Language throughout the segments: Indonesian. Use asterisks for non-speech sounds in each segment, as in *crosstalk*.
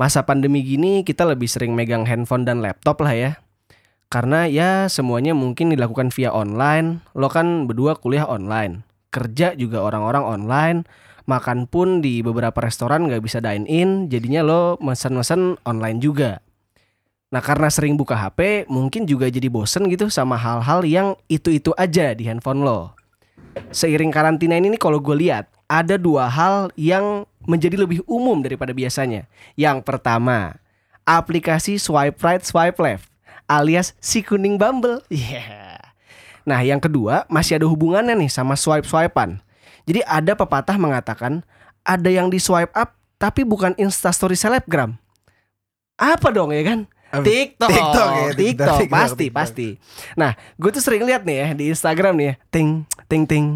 masa pandemi gini kita lebih sering megang handphone dan laptop lah ya. Karena ya semuanya mungkin dilakukan via online. Lo kan berdua kuliah online, kerja juga orang-orang online, makan pun di beberapa restoran nggak bisa dine in, jadinya lo mesen-mesen online juga. Nah karena sering buka HP, mungkin juga jadi bosen gitu sama hal-hal yang itu-itu aja di handphone lo. Seiring karantina ini nih kalau gue lihat ada dua hal yang menjadi lebih umum daripada biasanya. Yang pertama, aplikasi swipe right swipe left alias si kuning Bumble. *laughs* Iya. Nah, yang kedua masih ada hubungannya nih sama swipe swipean. Jadi ada pepatah mengatakan ada yang di swipe up tapi bukan instastory selebgram. Apa dong ya kan? TikTok, TikTok TikTok, ya, TikTok, TikTok, pasti, TikTok. pasti. Nah, gue tuh sering lihat nih ya di Instagram nih ya, ting, ting, ting,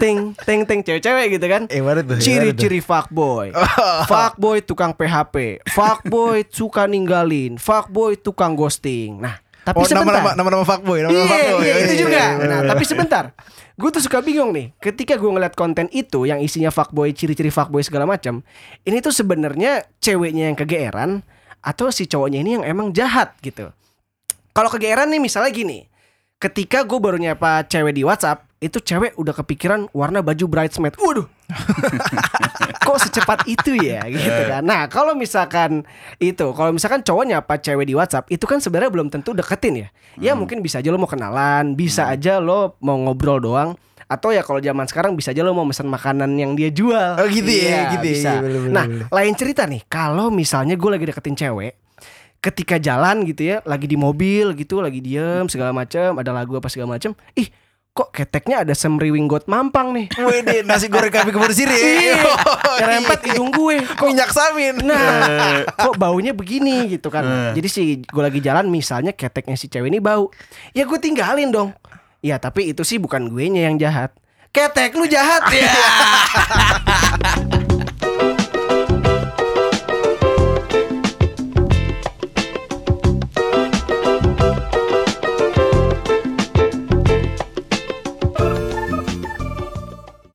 ting, ting, ting, cewek-cewek gitu kan. Eh tuh? Ciri-ciri fuckboy Fuckboy tukang PHP Fuckboy suka ninggalin Fuckboy tukang ghosting Nah tapi Oh sebentar nama-nama fuckboy, nama-nama Iya, fuckboy. iya, Oh, itu iya, juga. iya, Nah, tapi sebentar. Gue tuh suka bingung nih. Ketika gue ngeliat konten itu yang isinya fuckboy, ciri-ciri fuckboy segala macam, ini tuh sebenarnya ceweknya yang kegeeran atau si cowoknya ini yang emang jahat gitu. Kalau kegeeran nih misalnya gini. Ketika gue baru nyapa cewek di WhatsApp, itu cewek udah kepikiran warna baju bridesmaid. Waduh. *laughs* Kok secepat itu ya gitu kan. Nah, kalau misalkan itu, kalau misalkan cowok nyapa cewek di WhatsApp, itu kan sebenarnya belum tentu deketin ya. Ya mungkin bisa aja lo mau kenalan, bisa aja lo mau ngobrol doang. Atau ya kalau zaman sekarang bisa aja lo mau pesan makanan yang dia jual. Oh, gitu ya, gitu ya. bisa. Iya, bener, bener, nah, lain cerita nih. Kalau misalnya gue lagi deketin cewek, ketika jalan gitu ya, lagi di mobil gitu, lagi diem segala macam, ada lagu apa segala macam, ih kok keteknya ada semriwing got mampang nih. Wede nasi goreng kambing kebun sirih. Iya, *laughs* Oh, iya. hidung gue. Kok Minyak samin. Nah, *laughs* kok baunya begini gitu kan. Jadi sih gue lagi jalan misalnya keteknya si cewek ini bau. Ya gue tinggalin dong. Ya tapi itu sih bukan gue nya yang jahat. Ketek lu jahat ya.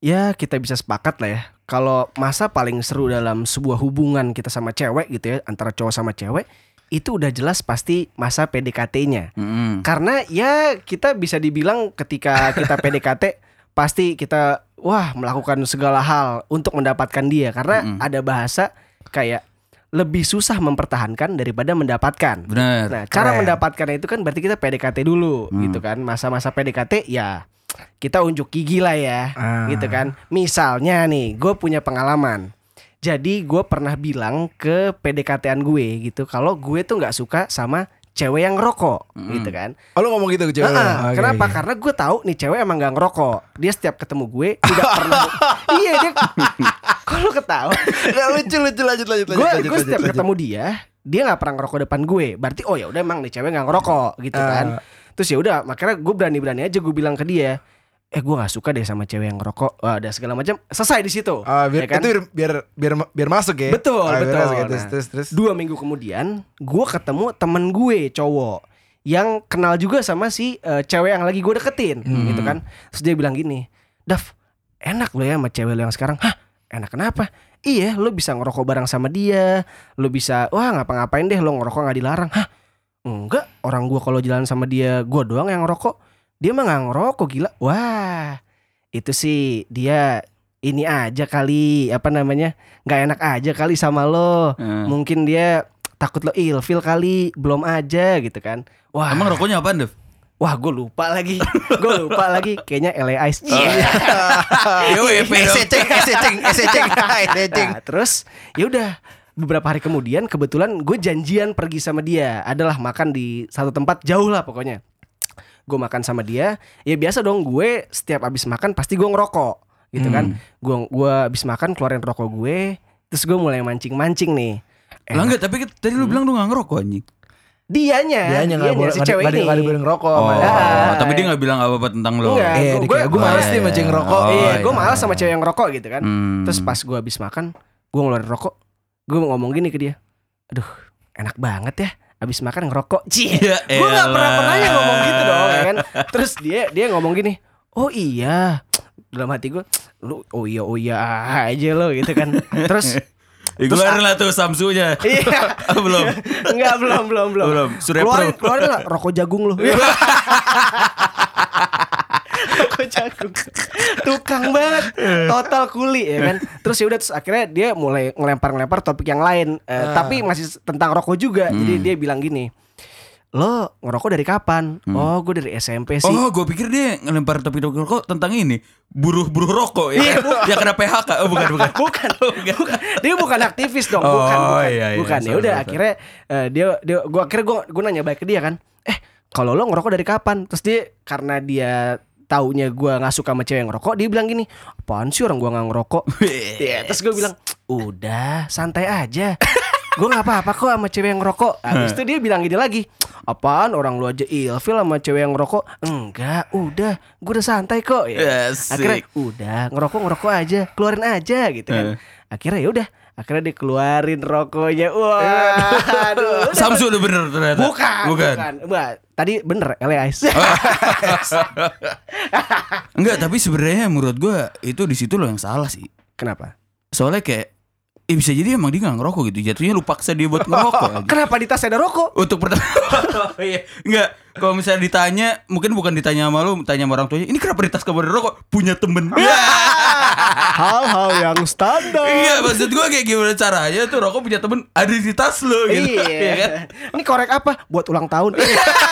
Ya kita bisa sepakat lah ya Kalau masa paling seru dalam sebuah hubungan kita sama cewek gitu ya Antara cowok sama cewek Itu udah jelas pasti masa PDKT-nya Mm-mm. Karena ya kita bisa dibilang ketika kita *laughs* PDKT Pasti kita wah melakukan segala hal untuk mendapatkan dia Karena Mm-mm. ada bahasa kayak lebih susah mempertahankan daripada mendapatkan Benar. Nah, cara keren. mendapatkan itu kan berarti kita PDKT dulu Hmm. gitu kan. Masa-masa PDKT ya kita unjuk gigi lah ya, Ah. gitu kan. Misalnya nih, gue punya pengalaman. Jadi gue pernah bilang ke PDKT-an gue gitu, kalau gue tuh nggak suka sama cewek yang ngerokok, Hmm. gitu kan. Oh lu ngomong gitu ke cewek. lu? Ah, Oke, kenapa? oke. Karena gue tahu nih cewek emang gak ngerokok. Dia setiap ketemu gue tidak *laughs* pernah. iya dia. *laughs* Kok lu ketawa? Nggak, lucu lucu lanjut lanjut lanjut. gue setiap lanjut, ketemu dia dia nggak pernah ngerokok depan gue berarti oh ya udah emang nih cewek nggak ngerokok gitu kan Ah. terus ya udah makanya gue berani berani aja gue bilang ke dia eh gue nggak suka deh sama cewek yang ngerokok. Ada segala macam. Selesai di situ. Ah, biar ya kan? itu biar biar biar masuk ya. betul biar betul. masuk ya. Terus Nah, terus terus. dua minggu kemudian gue ketemu temen gue cowok yang kenal juga sama si eh, cewek yang lagi gue deketin Hmm. gitu kan. Terus dia bilang gini Dav enak lo ya sama cewek lo yang sekarang. Hah? Enak kenapa? Iya lo bisa ngerokok bareng sama dia lo bisa wah ngapa-ngapain deh lo ngerokok nggak dilarang. Hah? Enggak orang gue kalau jalan sama dia gue doang yang ngerokok dia mah nggak ngerokok gila. Wah itu sih dia ini aja kali apa namanya nggak enak aja kali sama lo. Eh. mungkin dia takut lo ilfil kali belum aja gitu kan. Wah. Emang rokoknya apaan, Dev? wah gue lupa lagi. *laughs* Gue lupa lagi. Kayaknya LA Ice Iya. *laughs* Eseceng, eseceng, eseceng, *laughs* eseceng. Nah, terus ya udah. Beberapa hari kemudian kebetulan gue janjian pergi sama dia. Adalah makan di satu tempat jauh lah pokoknya gue makan sama dia ya biasa dong gue setiap abis makan pasti gue ngerokok gitu kan gue gua abis makan keluarin rokok gue terus gue mulai mancing mancing nih Lah enggak, tapi tadi lu bilang lu gak ngerokok anjing. dianya Dia nggak boleh si cewek nggak ini nggak boleh ngerokok. Oh, sama dia. Ah. tapi dia gak bilang apa-apa tentang lo. Enggak. Eh, kayak gue gua- males nih iya, mancing iya. rokok. Oh, iya, iya. gue malas sama cewek yang ngerokok gitu kan. Hmm. Terus pas gue habis makan, gue ngeluarin rokok, gue ngomong gini ke dia, aduh enak banget ya, habis makan ngerokok. Cie, *laughs* Ya gue nggak pernah pernahnya ngomong gitu dong, ya kan? *laughs* Terus dia dia ngomong gini, oh iya, dalam hati gue, lu oh iya oh iya aja lo gitu kan. Terus *laughs* keluarin lah tuh Samsunya. Iya. Oh, belum. Enggak belum belum belum. Belum. Surya keluarin Pro. keluarin lah rokok jagung lu. Rokok jagung. Tukang banget. Total kuli ya kan. Terus ya udah terus akhirnya dia mulai ngelempar-ngelempar topik yang lain Eh, Ah. tapi masih tentang rokok juga. Jadi Hmm. dia bilang gini. Lo ngerokok dari kapan? Oh, gue dari SMP sih. Oh, gue pikir dia ngelempar topik-topik rokok tentang ini, buruh-buruh rokok ya. Iya, ya kena PHK. Oh, bukan, bukan. *laughs* bukan, bukan. Dia bukan aktivis dong, Oh, bukan, bukan. iya, iya. bukan. Ya udah akhirnya eh, dia dia gua akhirnya gua gua nanya baik ke dia kan. Eh, kalau lo ngerokok dari kapan? Terus dia karena dia taunya gua nggak suka sama cewek yang ngerokok, dia bilang gini, "Apaan sih orang gua nggak ngerokok?" *laughs* Iya, terus gue bilang, "Udah, santai aja." Gue gak apa-apa kok sama cewek yang ngerokok Habis itu dia bilang gini lagi Apaan orang lu aja ilfil sama cewek yang ngerokok Enggak udah Gue udah santai kok ya. Asik. Akhirnya udah ngerokok ngerokok aja Keluarin aja gitu kan Eh. Akhirnya ya udah Akhirnya dikeluarin rokoknya Wah aduh. *laughs* Samsu udah bener ternyata. Bukan Bukan. Bukan Tadi bener LA *laughs* Ice Enggak, tapi sebenarnya menurut gue itu di situ loh yang salah sih. Kenapa? Soalnya kayak eh bisa jadi emang dia gak ngerokok gitu. Jatuhnya lu paksa dia buat ngerokok. *laughs* Kenapa di tas ada rokok? Untuk pertama oh, iya. Enggak Kalau misalnya ditanya Mungkin bukan ditanya sama lu Tanya sama orang tuanya Ini kenapa di tas kamu ada rokok Punya temen Hal-hal yang standar Iya maksud gue kayak gimana caranya Tuh rokok punya temen Ada di tas lu gitu Iya. *laughs* Iya kan Ini korek apa? Buat ulang tahun.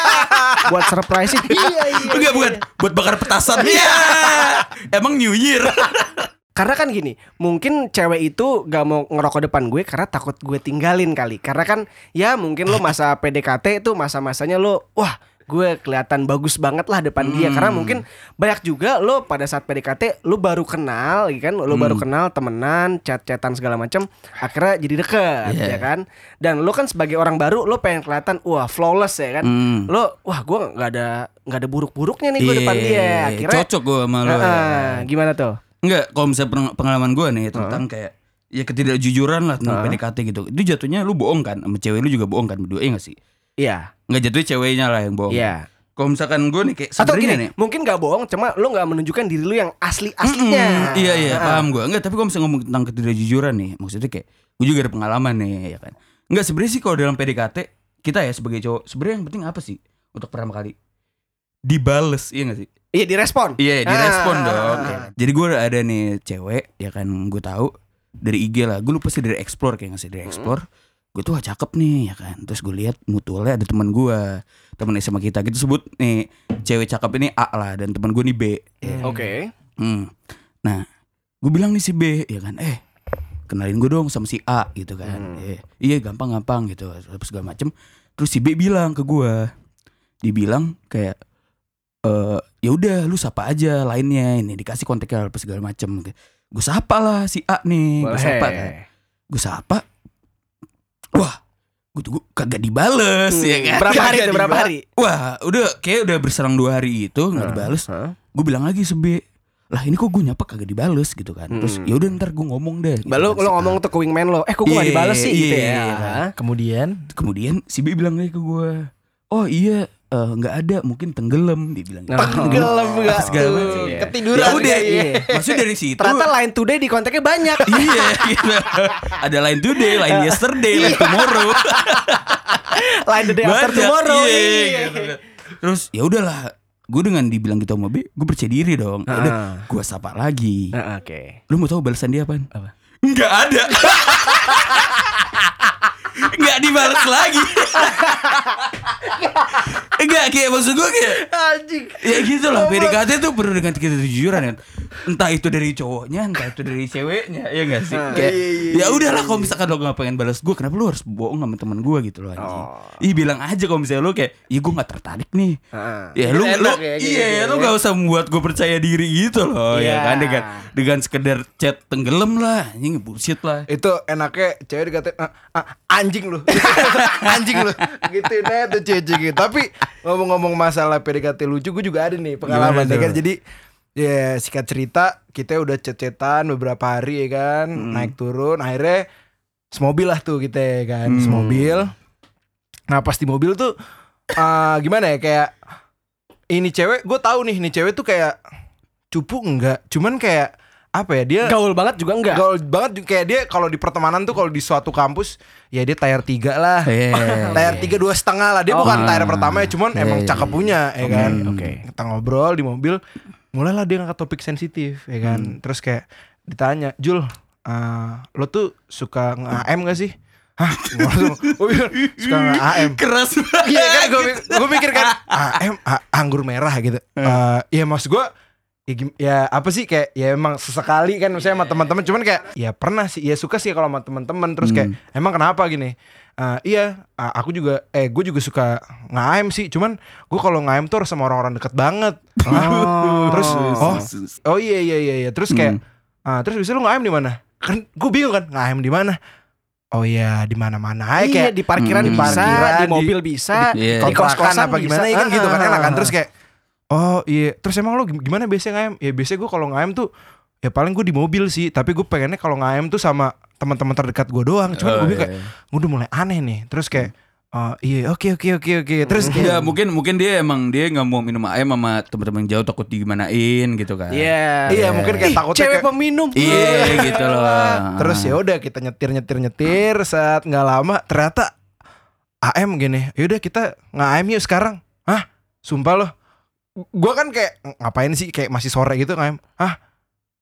*laughs* Buat surprise. Iya, iya. Enggak bukan Buat bakar petasan Iya Emang New Year *laughs* Karena kan gini, mungkin cewek itu gak mau ngerokok depan gue karena takut gue tinggalin kali. Karena kan ya mungkin lo masa PDKT itu masa-masanya lo wah gue kelihatan bagus banget lah depan dia. Karena mungkin banyak juga lo pada saat PDKT lo baru kenal ya kan? Lo baru kenal temenan chat-chatan segala macam akhirnya jadi deket Iya. ya kan? Dan lo kan sebagai orang baru lo pengen kelihatan wah flawless ya kan? Hmm. lo wah gue nggak ada nggak ada buruk-buruknya nih gue depan dia. Iya, akhirnya Cocok gue sama lu Heeh, gimana tuh? Enggak Kalau misalnya peng- pengalaman gue nih Tentang kayak Ya ketidakjujuran lah Tentang PDKT gitu. Itu jatuhnya lu bohong kan? Sama cewek lu juga bohong kan Berdua Iya gak sih iya. Nggak jatuhnya ceweknya lah yang bohong. Iya. Kalau misalkan gue nih kayak Atau sebenarnya gini, nih. mungkin gak bohong, cuma lu gak menunjukkan diri lu yang asli aslinya. Mm-mm, iya iya paham gue Enggak tapi kalau misalnya ngomong tentang ketidakjujuran nih. Maksudnya kayak Gue juga ada pengalaman nih ya kan. Enggak sebenarnya sih kalau dalam PDKT Kita ya sebagai cowok Sebenarnya yang penting apa sih Untuk pertama kali? Dibales Iya gak sih? Iya direspon. Iya direspon Ah, dong. ah, ya ah. kan? Jadi gue ada nih cewek Ya kan gue tahu Dari IG lah. Gue lupa sih dari explore Kayak nggak sih dari explore Gue tuh wah cakep nih ya kan Terus gue lihat mutualnya ada teman gue Temen sama kita Kita sebut nih Cewek cakep ini A lah Dan teman gue nih B ya. Oke. Hmm. Nah, gue bilang nih si B ya kan, eh kenalin gue dong sama si A gitu kan. Eh, iya gampang-gampang gitu, terus segala macem. Terus si B bilang ke gue, dibilang kayak, eh ya udah lu sapa aja lainnya ini dikasih kontaknya apa segala macem. Gue sapa lah si A nih, gue sapa kan. Gue sapa, gue tunggu kagak dibales ya kan. Hmm. Berapa hari tuh? Berapa hari? Wah, udah kayak udah berserang dua hari itu nggak dibales Hah? gue bilang lagi sebe lah ini kok gue nyapa kagak dibales gitu kan terus Hmm. ya udah ntar gue ngomong deh gitu kan, lo A. ngomong tuh ke wingman lo, eh kok gue gak Iya, dibales sih gitu iya, ya. iya. Hah? Kemudian kemudian si B bilang lagi ke gue oh iya eh, nggak ada mungkin tenggelam dia bilang gitu. Nah. Tenggelam nggak segala tuh. macam ya. Ketiduran ya udah kayaknya. iya. maksudnya dari situ Ternyata line today di kontaknya banyak. *laughs* iya gitu. ada line today line yesterday line tomorrow *laughs* line the day after tomorrow. iya, Iya. gitu. terus ya udahlah gue dengan dibilang gitu sama B gue percaya diri dong Ya udah Ah. gue sapa lagi Nah, Oke. Lu mau tahu balasan dia apaan? Apa? Enggak ada. *laughs* Enggak dibalas lagi. *laughs* Enggak kayak maksud gue kayak Anjing. Ya gitu lah PDKT tuh perlu dengan kejujuran ya Entah itu dari cowoknya Entah itu dari ceweknya Ya gak sih? Ah, Kayak, iya, iya, Ya udahlah kalau misalkan lo gak pengen balas gue Kenapa lu harus bohong sama teman gue gitu loh anjing. Oh. Ih bilang aja kalau misalnya lu kayak Ya gue gak tertarik nih. Ah. Ya lu, lu ya, Iya gitu ya, ya. gak usah membuat gue percaya diri gitu loh Iya. Ya kan? Dengan Dengan sekedar chat tenggelam lah Ini bullshit lah. Itu enaknya cewek dikatain "Ah, ah, anjing lu. *laughs* Anjing lu. Gitu nah tuh cewek gitu. Tapi ngomong-ngomong masalah PDKT lucu gue juga ada nih pengalaman ya kan? jadi ya singkat cerita kita udah cecetan beberapa hari ya kan naik turun akhirnya semobil lah tuh kita ya kan Hmm. semobil nah pas di mobil tuh ah, gimana ya kayak ini cewek gue tahu nih nih cewek tuh kayak cupu enggak cuman kayak apa ya dia Gaul banget juga enggak. gaul banget kayak dia kalau di pertemanan tuh kalau di suatu kampus ya dia tier 3 lah. Iya. *laughs* tier 3 dua setengah lah. Dia Oh. bukan tier pertama ya, cuman emang Iya, cakep punya ya kan. oke. Kita ngobrol di mobil, mulailah dia ngangkat topik sensitif ya kan. Hmm. Terus kayak ditanya, "Jul, eh, lo tuh suka nge-AM gak sih?" Hah? *laughs* Gue suka nge-AM *laughs* Keras banget. Iya kan gue gue mikir kan *laughs* AM anggur merah gitu. Eh ya maksud gue ya, ya apa sih kayak ya emang sesekali kan misalnya sama teman-teman cuman kayak ya pernah sih ya suka sih kalau sama teman-teman terus kayak emang kenapa gini Eh, iya a- aku juga eh gue juga suka ngaim sih. Cuman gue kalau ngaim tuh harus sama orang-orang deket banget. Oh. *laughs* terus oh oh iya iya iya, iya. terus kayak ah, terus bisa lu ngaim di mana? Kan gue bingung kan ngaim di mana? Oh iya di mana-mana aja Iya, kayak di parkiran Hmm. bisa, Parkiran, di di- mobil bisa, Iya. di kontrakan kos-kosan apa gimana ya kan gitu kan enak kan terus kayak oh iya. Terus emang lo gim- gimana biasanya ngaim? Ya biasanya gue kalau ngaim tuh ya paling gue di mobil sih. Tapi gue pengennya kalau ngaim tuh sama teman-teman terdekat gue doang. Cuman Oh, gue iya, kayak gue udah mulai aneh nih. Terus kayak oh iya oke oke oke oke. Terus kayak mungkin mungkin dia emang dia nggak mau minum ayam sama teman-teman jauh takut digimanain gitu kan. Iya. iya mungkin kayak Ih, takutnya cewek kayak, peminum. Iya *laughs* gitu loh. terus ya udah kita nyetir nyetir nyetir. Saat nggak lama ternyata AM gini yaudah kita nge-AM yuk sekarang. Hah? Sumpah loh. Gue kan kayak ngapain sih? Kayak masih sore gitu nge-AM hah?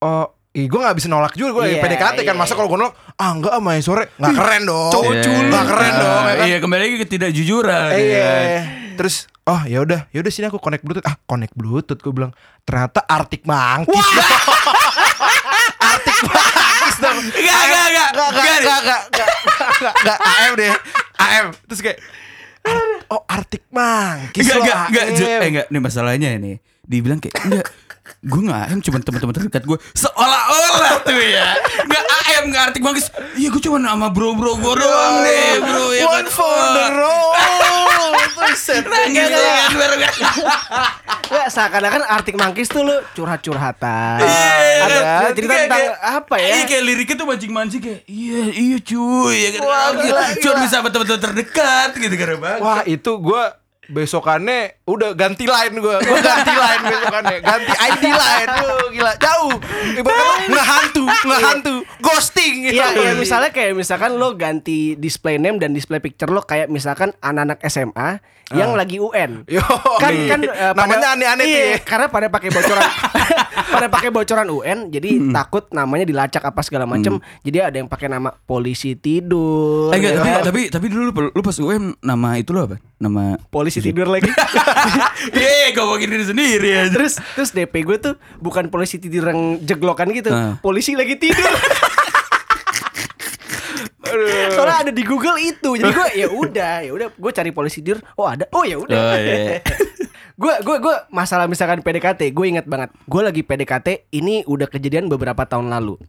Oh Ih, gue gak bisa nolak juga gue lagi Iya, PDKT kan iya, masa iya. kalau gue nolak ah enggak sama yang sore nggak keren dong Cowok Iya. culun. nggak keren dong ya kan? Iya kembali lagi ke tidak jujuran. Eh, iya terus oh ya udah ya udah sini aku connect bluetooth ah connect bluetooth gue bilang ternyata Arctic Monkeys *laughs* Arctic Monkeys dong Enggak, enggak, enggak. Enggak, enggak, Enggak. enggak, enggak, AM deh, AM. Terus kayak, oh Arctic Monkeys Enggak, enggak, enggak, eh enggak, nih masalahnya ini. Dibilang kayak enggak gue nggak AM cuma teman-teman terdekat gue seolah-olah tuh ya nggak AM nggak artik bagus iya gue cuma sama bro-bro gue doang deh bro ya One for the road. *laughs* Nah, gitu kan, baru kan. Seakan-akan Arctic Monkeys tuh lu curhat-curhatan. Iya, Ada kan? cerita Kayak- tentang kayak- apa ya? Iya kayak liriknya tuh mancing-mancing kayak iya iya cuy ya kan. Cuma bisa sama teman-teman terdekat gitu karena banget. Wah itu gue besokannya udah ganti line gue gue ganti line besokannya. Ganti ID line. Duh, gila. Jauh. Ibaratnya ngehantu ngehantu. Ghosting. Gitu Iya, iya misalnya kayak misalkan lo ganti display name dan display picture lo kayak misalkan anak-anak SMA yang lagi UN. Yo, kan kan pada- namanya aneh-aneh tuh iya, ya. karena pada pakai bocoran *laughs* pada pakai bocoran UN jadi takut namanya dilacak apa segala macem jadi ada yang pakai nama polisi tidur Eh, enggak, ya tapi, kan? tapi tapi dulu lu, lu pas UM nama itu lo apa? Nama polisi tidur lagi *laughs* Iya, ngomongin diri sendiri aja. terus terus DP gue tuh bukan polisi tidur yang jeglokan gitu Ah. polisi lagi tidur *laughs* Soalnya ada di Google itu, jadi gue ya udah, ya udah, gue cari polisi tidur. Oh ada, oh ya udah. Oh, iya. Gue gue gue masalah misalkan PDKT, gue inget banget. Gue lagi PDKT, ini udah kejadian beberapa tahun lalu.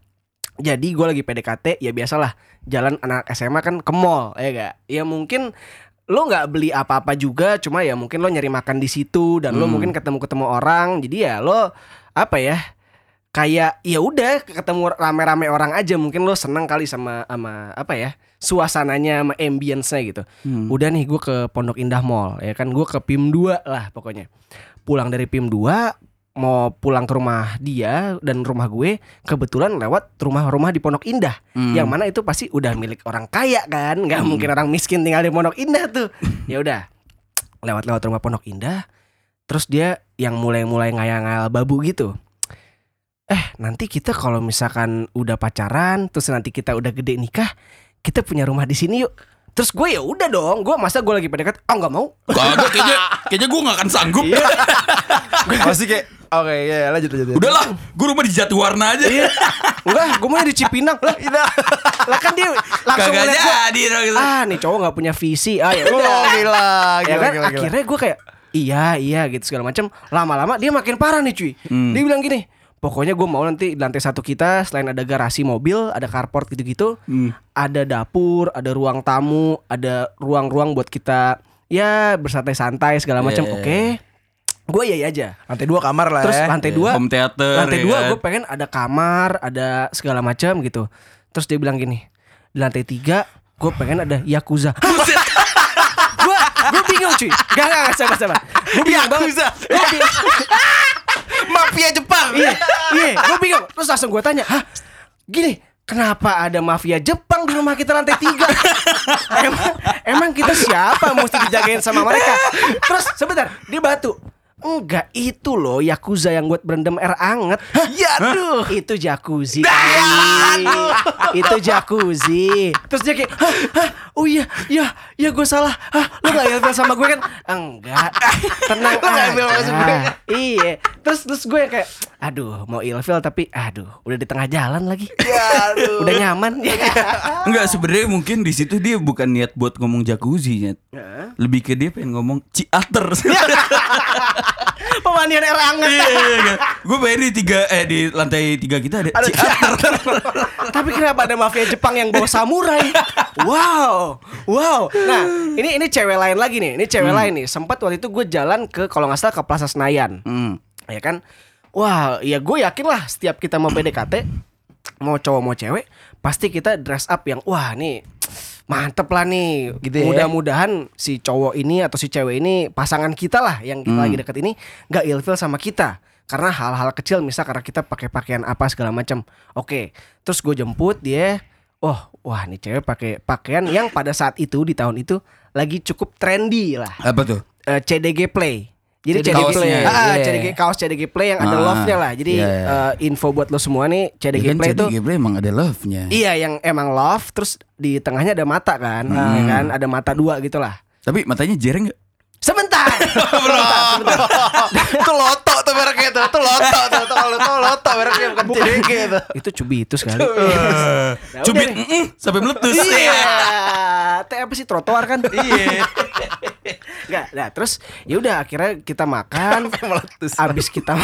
Jadi gue lagi PDKT, ya biasalah jalan anak SMA kan ke mall, ya gak? Ya mungkin lo nggak beli apa-apa juga, cuma ya mungkin lo nyari makan di situ dan lo Hmm. mungkin ketemu-ketemu orang. Jadi ya lo apa ya? Kayak ya udah ketemu rame-rame orang aja, mungkin lo seneng kali sama sama apa ya? suasananya sama ambience-nya gitu. Hmm. Udah nih gue ke Pondok Indah Mall ya kan gue ke PIM 2 lah pokoknya. Pulang dari PIM 2 mau pulang ke rumah dia dan rumah gue kebetulan lewat rumah-rumah di Pondok Indah Hmm. yang mana itu pasti udah milik orang kaya kan nggak mungkin orang miskin tinggal di Pondok Indah tuh *laughs* ya udah lewat-lewat rumah Pondok Indah terus dia yang mulai-mulai ngayal-ngayal babu gitu eh nanti kita kalau misalkan udah pacaran terus nanti kita udah gede nikah kita punya rumah di sini yuk terus gue ya udah dong gue masa gue lagi PDKT oh nggak mau Kagak kayaknya kayaknya gue gak akan sanggup. masih kayak oke ya lanjut lanjut lanjut. Udahlah, gue rumah di Jatiwarna aja. Iya. Enggak, gue mau di Cipinang lah. lah kan dia langsung Kagak jadi dong gitu. Ah, nih cowok nggak punya visi. Ah ya Oh, udah. gila, ya gila, kan gila, gila. akhirnya gue kayak iya iya gitu segala macam. Lama-lama dia makin parah nih cuy. Hmm. Dia bilang gini, pokoknya gue mau nanti di lantai satu kita selain ada garasi mobil, ada carport gitu-gitu, Hmm. ada dapur, ada ruang tamu, ada ruang-ruang buat kita ya bersantai-santai segala macam. Yeah. Oke. Gue iya iya aja. lantai dua kamar lah Terus ya. lantai dua Home theater. lantai ya dua kan? gue pengen ada kamar ada segala macam gitu terus dia bilang gini di lantai tiga gue pengen ada yakuza *laughs* gue gue bingung cuy gak gak gak sabar sabar gue bingung banget Yakuza. Gua bingung. Mafia Jepang. Iya, iya, gue bingung. Terus langsung gue tanya, hah, gini, kenapa ada mafia Jepang di rumah kita lantai tiga? *laughs* emang, emang kita siapa mesti dijagain sama mereka? Terus sebentar, dia batu. Enggak, itu loh Yakuza yang buat berendam air anget. Ya aduh. Itu jacuzzi. Itu jacuzzi. Terus dia kayak, hah, hah, oh iya, ya, ya gue salah. Hah, lu gak ilfil sama gue kan? Enggak. Tenang Lu nggak ilfil sama gue. aja. Iya. Terus terus gue yang kayak, aduh, mau ilfil tapi, aduh, udah di tengah jalan lagi. Ya, aduh. Udah nyaman. Enggak sebenarnya mungkin di situ dia bukan niat buat ngomong jacuzzi Nyet. Lebih ke dia pengen ngomong ciater. *laughs* Pemandian air anget. Iya, Gue bayar di tiga eh di lantai tiga kita ada, ciater. *laughs* Tapi kenapa ada mafia Jepang yang bawa samurai? Wow, wow. Nah, ini ini cewek lain lagi nih. Ini cewek lain nih. Sempat waktu itu gue jalan ke kalau nggak salah ke Plaza Senayan, Hmm. ya kan? Wah, ya gue yakin lah setiap kita mau PDKT, mau cowok mau cewek, pasti kita dress up yang wah nih mantep lah nih. Gitu ya. Mudah-mudahan si cowok ini atau si cewek ini pasangan kita lah yang kita lagi deket ini nggak ilfil sama kita. Karena hal-hal kecil misal karena kita pakai pakaian apa segala macam. Oke, terus gue jemput dia. Oh, wah nih cewek pakai pakaian yang pada saat itu di tahun itu lagi cukup trendy lah. Apa tuh? Eh, CDG Play. Jadi CDG CDG Play, Ah, ah, iya. CDG kaos CDG Play yang ada Ah, love-nya lah. Jadi iya, iya. eh, info buat lo semua nih Ya CDG kan Play itu CDG Play emang ada love-nya. Iya yang emang love terus di tengahnya ada mata kan, Hmm. ya kan ada mata dua gitulah. Tapi matanya jereng gak? *laughs* Sebentar. sebentar, sebentar. Itu loto tuh mereknya tuh. Itu loto tuh. Tuh kalau tuh loto mereknya bukan CDG tuh. Itu cubitus kali. Nah, Cubit mm, sampai meletus. Iya. Teh apa sih trotoar kan? Iya. Enggak, nah terus ya udah akhirnya kita makan. *laughs* Abis kita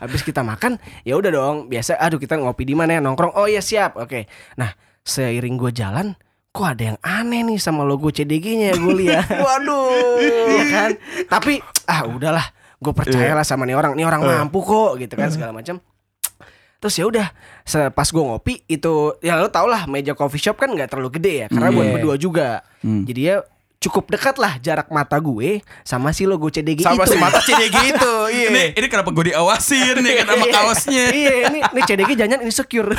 abis kita makan, ya udah dong. Biasa aduh kita ngopi di mana ya nongkrong. Oh iya siap. Oke. Nah, seiring gue jalan Kok ada yang aneh nih sama logo CDG-nya gue lihat. *laughs* Waduh. Iya kan? Tapi ah udahlah, gue percayalah sama nih orang. Nih orang mampu kok gitu kan segala macam. Terus ya udah, pas gue ngopi itu ya lo tau lah meja coffee shop kan nggak terlalu gede ya, karena buat Iya. berdua juga. Hmm. Jadi ya cukup dekat lah jarak mata gue sama si logo CDG Sama itu. si mata CDG *laughs* itu. Iya. Ini ini kenapa gue diawasin nih kan sama *laughs* Iya. kaosnya. Iya, ini ini CDG jangan insecure. *laughs*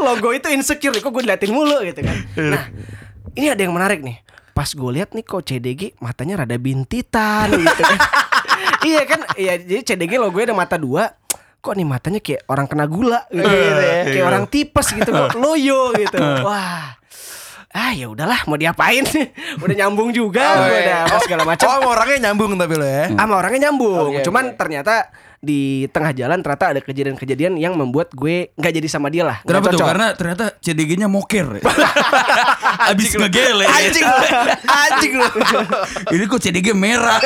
Logo itu insecure, kok gue diliatin mulu gitu kan. Nah, ini ada yang menarik nih. Pas gue lihat nih kok CDG matanya rada bintitan gitu kan. iya kan, iya jadi CDG logonya ada mata dua. Kok nih matanya kayak orang kena gula gitu, ya. Kayak orang tipes gitu kok loyo gitu. Wah. Ah ya udahlah mau diapain *laughs* Udah nyambung juga Oh, gue iya. udah apa segala macam Oh, sama orangnya nyambung tapi lo ya. sama orangnya nyambung. Oke, Cuman oke. ternyata di tengah jalan ternyata ada kejadian-kejadian yang membuat gue nggak jadi sama dia lah. Nggak Kenapa tuh? cocok. Karena ternyata CDG-nya moker. *laughs* Abis ngegele. Anjing lu. Anjing lu. *laughs* Ini kok CDG merah.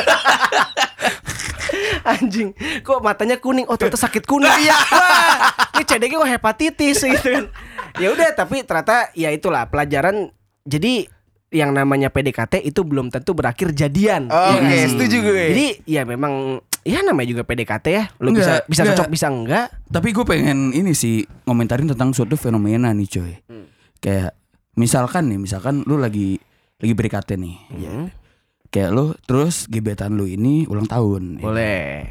anjing, kok matanya kuning? Oh ternyata sakit kuning. Iya. Wah, ini CDG kok hepatitis gitu kan. Ya udah, tapi ternyata ya itulah pelajaran. Jadi yang namanya PDKT itu belum tentu berakhir jadian. Oke, Ya nggak sih? setuju gue. Jadi ya memang ya namanya juga PDKT ya. Lu bisa Enggak, bisa enggak. cocok bisa enggak. Tapi gue pengen ini sih ngomentarin tentang suatu fenomena nih coy. Kayak misalkan nih, misalkan lu lagi lagi PDKT nih. Hmm. Kayak lu terus gebetan lu ini ulang tahun. Boleh.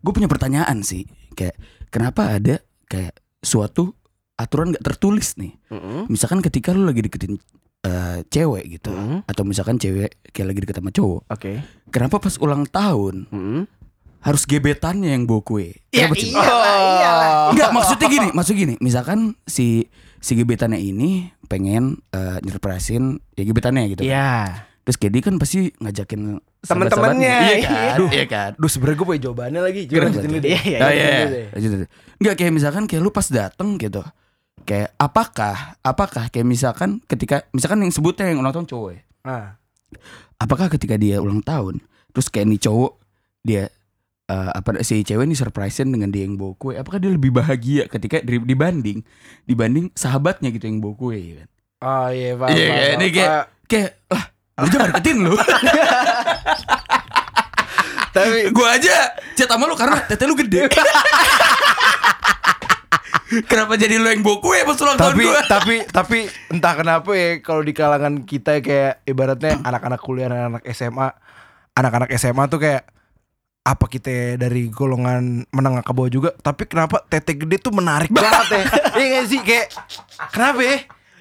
Gue punya pertanyaan sih. Kayak kenapa ada kayak suatu aturan gak tertulis nih. Mm-mm. Misalkan ketika lu lagi deketin eh, cewek gitu Mm. atau misalkan cewek kayak lagi deket sama cowok. Oke. Kenapa pas ulang tahun Mm-mm. harus gebetannya yang bawa kue? Ya Kenapa, iyalah, iyalah. Enggak, maksudnya gini, maksud gini, misalkan si si gebetannya ini pengen eh, nyerpresin ya gebetannya gitu. Iya. Terus kayak dia kan pasti ngajakin Temen-temennya, sahabat-sahabatnya. Iya iya. kan? Duh. Iya kan? Duh sebenernya gue punya jawabannya lagi. Coba Kenapa lanjutin tuh? dulu deh. Iya, iya, iya. iya, iya. Enggak kayak misalkan kayak lu pas dateng gitu. Kayak apakah apakah kayak misalkan ketika misalkan yang sebutnya yang ulang tahun cowok ya. Ah. Apakah ketika dia ulang tahun terus kayak nih cowok dia eh, apa si cewek ini surprisein dengan dia yang bawa kue, apakah dia lebih bahagia ketika di- dibanding dibanding sahabatnya gitu yang bawa kue ya kan? Oh iya, paham. Iya, paham. ini kayak kayak lah lu jangan deketin lu. *laughs* Tapi Gua aja chat sama lu karena tete lu gede. *laughs* Kenapa jadi lu yang bawa kue pas ulang tahun tapi gua? tapi tapi entah kenapa ya kalau di kalangan kita kayak ibaratnya anak-anak kuliah dan anak SMA anak-anak SMA tuh kayak apa kita dari golongan menengah ke bawah juga tapi kenapa tete gede tuh menarik banget ya *laughs* iya gak sih kayak kenapa ya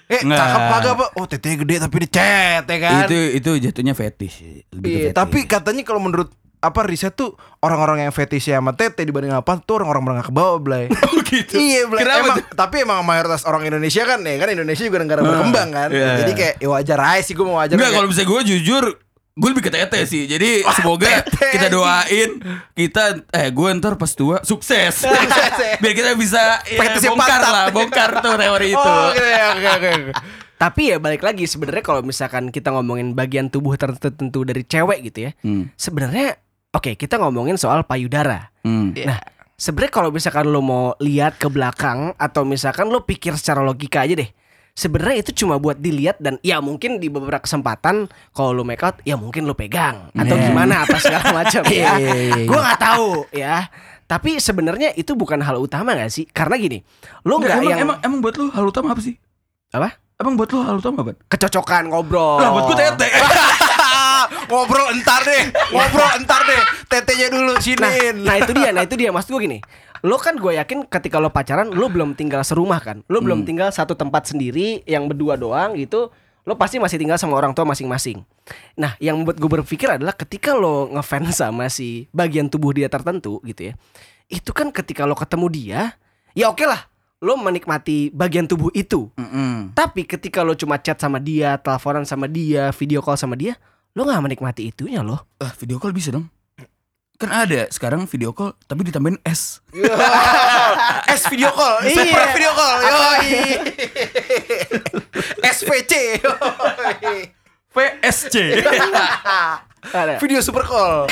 Eh, Nggak. cakep kagak apa? Oh, tete gede tapi dicet ya kan? Itu itu jatuhnya fetish. sih, Lebih ke Iya, fetish. tapi katanya kalau menurut apa riset tuh orang-orang yang fetish sama tete dibanding apa tuh orang-orang menengah ke bawah, Blay. *laughs* gitu. Iya, Blay. Kenapa Emang, tuh? tapi emang mayoritas orang Indonesia kan ya kan Indonesia juga negara berkembang kan. iya. Jadi kayak ya wajar aja sih gue mau wajar. Enggak kalau bisa gue jujur Gue lebih ke tete sih Jadi *laughs* semoga tete kita doain Kita Eh gue ntar pas tua Sukses *laughs* Biar kita bisa ya, Fetishnya Bongkar lah Bongkar tuh teori itu Oh, oke oke oke. oke. Tapi ya balik lagi sebenarnya kalau misalkan kita ngomongin bagian tubuh tertentu dari cewek gitu ya. Hmm. Sebenarnya oke, kita ngomongin soal payudara. Hmm. Nah, sebenarnya kalau misalkan lo mau lihat ke belakang atau misalkan lo pikir secara logika aja deh. Sebenarnya itu cuma buat dilihat dan ya mungkin di beberapa kesempatan kalau lo make out ya mungkin lo pegang atau Yeah. gimana apa segala *laughs* macam ya. Gue nggak tahu ya. Tapi sebenarnya itu bukan hal utama gak sih? Karena gini, lo nggak emang, yang emang, emang buat lu hal utama apa sih? apa? Emang buat lu hal utama apa? Kecocokan ngobrol. Lah buat gue tete *laughs* ngobrol entar deh, ngobrol entar deh. Tetenya dulu Nah, siniin. nah itu dia, nah itu dia maksud gue gini. Lo kan gue yakin ketika lo pacaran lo belum tinggal serumah kan. Lo belum tinggal satu tempat sendiri yang berdua doang gitu. Lo pasti masih tinggal sama orang tua masing-masing. Nah, yang membuat gue berpikir adalah ketika lo ngefans sama si bagian tubuh dia tertentu gitu ya. Itu kan ketika lo ketemu dia, ya oke lah. Lo menikmati bagian tubuh itu. Mm-mm. Tapi ketika lo cuma chat sama dia, teleponan sama dia, video call sama dia, lo nggak menikmati itunya loh. Ah, video call bisa dong Kan ada sekarang video call Tapi ditambahin S *laughs* S video call, Iya. super video call. Yoi. *laughs* Yoi. VSC Ada. Video super call.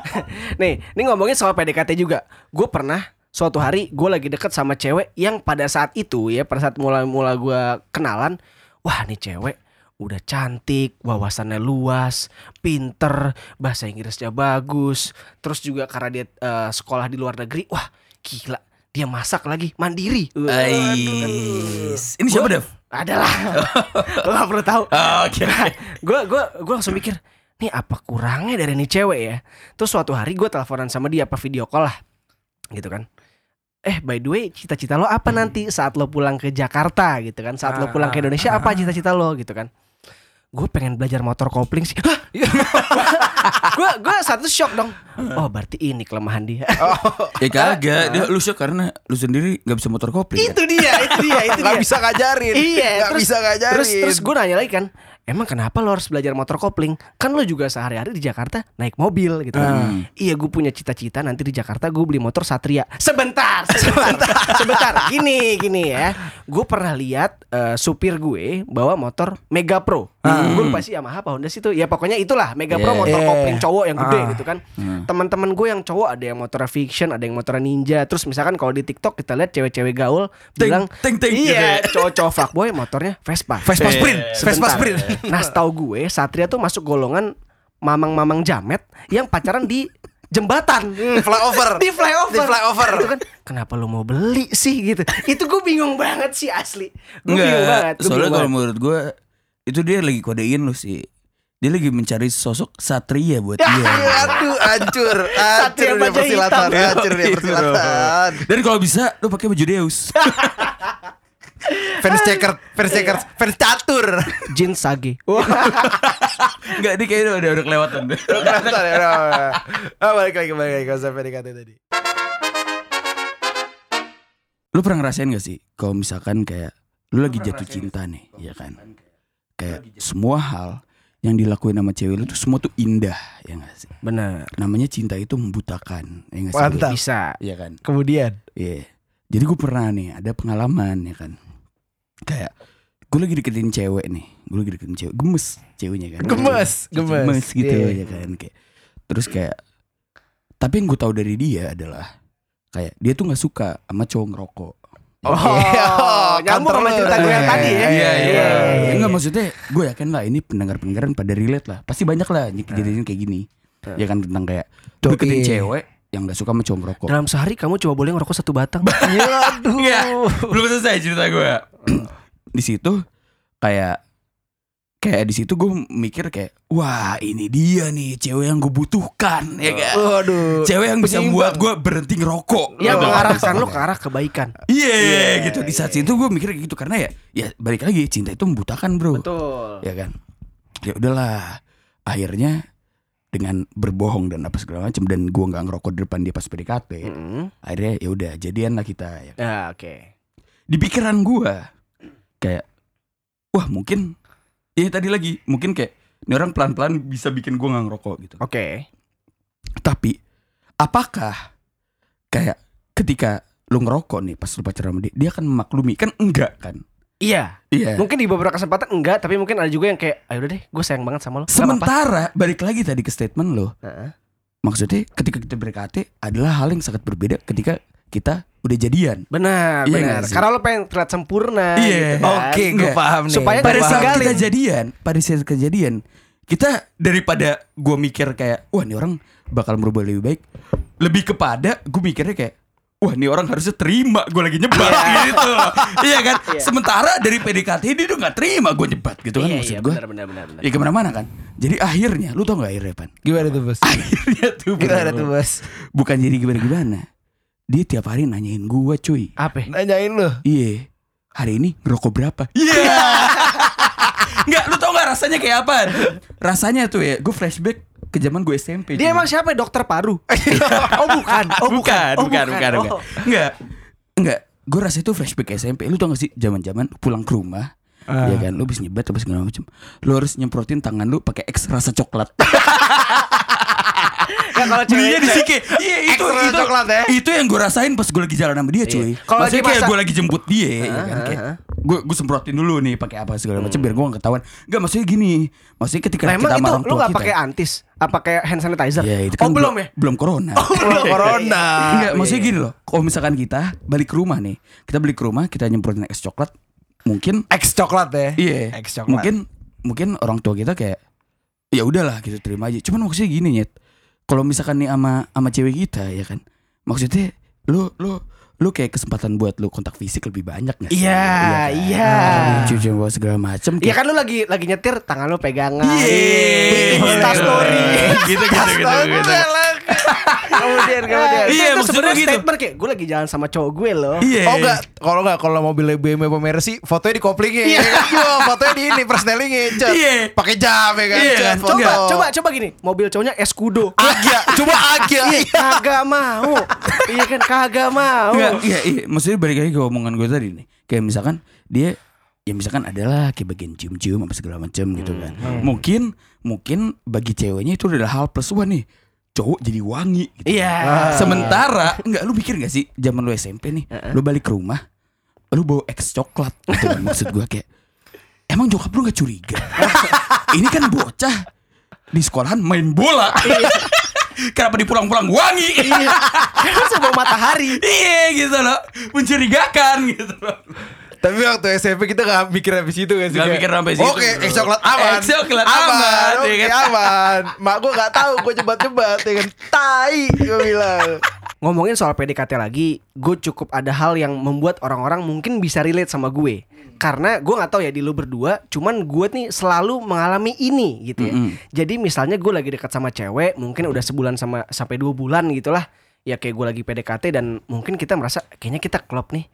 *laughs* Nih, ini ngomongin soal PDKT juga. Gue pernah suatu hari gue lagi deket sama cewek yang pada saat itu ya, pada saat mula-mula gue kenalan, wah nih cewek udah cantik, wawasannya luas, pinter, bahasa Inggrisnya bagus, terus juga karena dia eh, sekolah di luar negeri, wah gila, dia masak lagi, mandiri. Ais. Ini siapa Dev? Adalah, lo *laughs* gak perlu tahu. Oke. Gue gue gue langsung mikir nih apa kurangnya dari nih cewek ya? Terus suatu hari gue teleponan sama dia apa video call lah gitu kan. Eh by the way cita-cita lo apa nanti saat lo pulang ke Jakarta? Gitu kan. Saat lo pulang ke Indonesia apa cita-cita lo? Gitu kan gue pengen belajar motor kopling sih gue *laughs* gue satu shock dong oh berarti ini kelemahan dia *laughs* Ya kagak Dia lu shock karena Lu sendiri gak bisa motor kopling kan? itu dia itu dia itu Gak dia bisa ngajarin. Iya, Gak bisa ngajarin. Terus terus gue nanya lagi kan, emang kenapa lo harus belajar motor kopling? Kan lo juga sehari-hari di Jakarta naik mobil gitu kan. Hmm. Iya, gue punya cita-cita nanti di Jakarta gue beli motor Satria. Sebentar, *laughs* sebentar, sebentar. Gini, gini ya. Gue pernah lihat eh, supir gue bawa motor Mega Pro. Gue lupa sih Yamaha apa Honda sih itu. Ya pokoknya itulah Mega Pro Yeah. motor Yeah. kopling cowok yang gede Ah. gitu kan. Teman-teman gue yang cowok ada yang motor Fiction, ada yang motor Ninja. Terus misalkan kalau di TikTok kita lihat cewek-cewek gaul Ting, bilang ting, ting, iya gitu cowok-cowok fuckboy motornya Vespa Vespa Eh, Sprint, Vespa Sebentar. Sprint. nah setahu gue Satria tuh masuk golongan mamang-mamang jamet yang pacaran di jembatan Flyover. *laughs* di flyover Di flyover. itu kan kenapa lu mau beli sih gitu itu gue bingung banget sih asli gue bingung banget gue Soalnya kalau menurut gue Itu dia lagi kodein lu sih Dia lagi mencari sosok satria buat dia Aduh, hancur. Satria Hancur dia persilatan. Hancur dia Itu, persilatan. Dan kalau bisa Lu pakai baju Deus *laughs* Fans checker, fans checker, fans catur. Jin Sage *laughs* Enggak dia kayaknya udah, udah kelewatan deh Kelihatan ya. Ah, balik lagi, balik lagi konsep PDKT tadi. Lu pernah ngerasain gak sih Kalau misalkan kayak Lu lagi jatuh cinta nih Ya kan Kayak semua hal Yang dilakuin sama cewek lu tuh Semua tuh indah Ya gak sih bener Namanya cinta itu membutakan Ya gak sih Mantap. bisa Iya kan Kemudian, Iya. Jadi gue pernah nih ada pengalaman ya kan. Kayak gue lagi deketin cewek nih. Gue lagi deketin cewek. Gemes ceweknya kan. Gemes, gemes. Gemes gitu Iya. ya kan. Kayak terus kayak tapi yang gue tahu dari dia adalah kayak dia tuh nggak suka sama cowok ngerokok. Oh, Iya. *laughs* nyambung sama cerita gue yang tadi ya. Iya, Iya iya, iya. iya. Enggak maksudnya gue yakin lah ini pendengar-pendengaran pada relate lah. Pasti banyak lah kejadian kayak gini. Ya kan tentang kayak deketin cewek yang gak suka sama cowok ngerokok. Dalam sehari kamu cuma boleh ngerokok satu batang. *laughs* Aduh. Iya, belum selesai cerita gue. *clears throat* di situ kayak kayak di situ gue mikir kayak wah ini dia nih cewek yang gue butuhkan ya kan Waduh. cewek yang bisa buat gue berhenti ngerokok Yang Gitu. mengarahkan lo ke arah kebaikan. Iya gitu di saat itu gue mikir gitu karena ya ya balik lagi cinta itu membutakan bro Betul. ya kan ya udahlah akhirnya dengan berbohong dan apa segala macam dan gua nggak ngerokok di depan dia pas PDKT Mm-mm. akhirnya ya udah jadian lah kita ya. Ya, oke. di pikiran gua kayak wah mungkin ya tadi lagi mungkin kayak ini orang pelan pelan bisa bikin gua nggak ngerokok gitu Oke. tapi apakah kayak ketika lu ngerokok nih pas lu pacaran sama dia dia akan memaklumi kan enggak kan Iya. iya Mungkin di beberapa kesempatan enggak, tapi mungkin ada juga yang kayak, ayo udah deh, gue sayang banget sama lo. Gak apa-apa." sementara balik lagi tadi ke statement lo Heeh. Maksudnya ketika kita berKT adalah hal yang sangat berbeda ketika kita udah jadian. Benar, Iya benar. Karena lo pengen terlihat sempurna. Iya. gitu kan. Oke, gue Nggak. paham nih. Supaya Pada saat ditinggalin. kita jadian, pada saat kejadian, kita daripada gue mikir kayak, wah ini orang bakal berubah lebih baik, lebih kepada gue mikirnya kayak, wah ini orang harusnya terima gue lagi nyebat gitu. *laughs* iya kan? Iya. Sementara dari PDKT dia udah nggak terima gue nyebat gitu kan Iya, maksud iya, gue. benar, benar, benar, benar. Ya ke mana-mana kan. Jadi akhirnya, lu tau gak akhirnya Pan? Gimana tuh bos? Akhirnya tuh Gimana tuh bos? Bukan jadi gimana-gimana. Dia tiap hari nanyain gua cuy. Apa? Nanyain lu. Iya. Hari ini ngerokok berapa? Iya. *laughs* Enggak, lu tau gak rasanya kayak apa? Rasanya tuh ya, gue flashback ke zaman gue SMP. Dia cuy. emang siapa? Dokter paru. oh *laughs* bukan. Oh bukan, Oh, bukan, bukan, bukan. Oh. Enggak. Enggak. Gue rasa itu flashback SMP. Lu tau gak sih zaman-zaman pulang ke rumah Ah. Ya kan, lu habis nyebat apa segala macam. Lu harus nyemprotin tangan lu pakai X rasa coklat. *laughs* Ya, kalau Belinya di Sike. Iya itu Extra itu coklat ya? Itu yang gue rasain pas gue lagi jalan sama dia cuy. Iya. Kalau Maksudnya lagi kayak gue lagi jemput dia ya kan kayak gue gue semprotin dulu nih pakai apa segala macam biar gue gak ketahuan. Enggak maksudnya gini. Maksudnya ketika Lah, kita itu lu gak kita. pakai antis? Apa kayak hand sanitizer? Ya itu oh kan belum ya? Belum corona. Belum corona. Enggak, maksudnya gini loh. Kalau misalkan kita balik ke rumah nih, kita balik ke rumah, kita nyemprotin es coklat, mungkin X coklat ya. iya, X coklat. mungkin mungkin orang tua kita kayak ya udahlah gitu terima aja. Cuman maksudnya gini nyet. Kalau misalkan nih sama sama cewek kita ya kan. Maksudnya lu lu lu kayak kesempatan buat lu kontak fisik lebih banyak gak sih? Iya, kan? iya. Cuci segala macem Iya kan lu lagi lagi nyetir tangan lu pegangan. Iya. Insta story. Gitu gitu gitu. gitu. Kemudian kemudian. Iya, itu maksudnya sebenarnya gitu. statement kayak gue lagi jalan sama cowok gue loh. Iya. Oh enggak, kalau enggak kalau mobilnya BMW apa Mercy, fotonya di koplingnya. Iya. *laughs* fotonya di ini persnelingnya. Iya. Pakai jam ya kan, Iya cet, foto. Coba coba coba gini, mobil cowoknya Escudo. Agia, coba Agia. Iya, kagak mau. iya kan kagak mau. Iya, iya. Maksudnya balik lagi ke omongan gue tadi nih. Kayak misalkan dia ya misalkan adalah kayak bagian cium-cium apa segala macam gitu kan. Mungkin mungkin bagi ceweknya itu adalah hal plus wah nih cowok jadi wangi gitu. Iya. Sementara enggak lu pikir gak sih zaman lu SMP nih, lu balik ke rumah, lu bawa X coklat gitu. *laughs* Maksud gue kayak emang jokap lu gak curiga? *laughs* Ini kan bocah di sekolahan main bola. *laughs* Kenapa dipulang-pulang wangi? Iya. Kan sebelum matahari. Iya gitu loh Mencurigakan gitu loh Tapi waktu SMP kita gak mikir habis itu kan sih kayak, mikir sampai situ, Oke. X coklat aman *laughs* X coklat aman, Oke ya kan? aman Mak gue gak tahu gue cebat-cebat ya kan Tai gue bilang Ngomongin soal PDKT lagi, gue cukup ada hal yang membuat orang-orang mungkin bisa relate sama gue. Karena gue nggak tahu ya di lu berdua, cuman gue nih selalu mengalami ini gitu ya. Mm-mm. Jadi misalnya gue lagi dekat sama cewek, mungkin udah sebulan sama sampai dua bulan gitulah. Ya kayak gue lagi PDKT dan mungkin kita merasa kayaknya kita klop nih,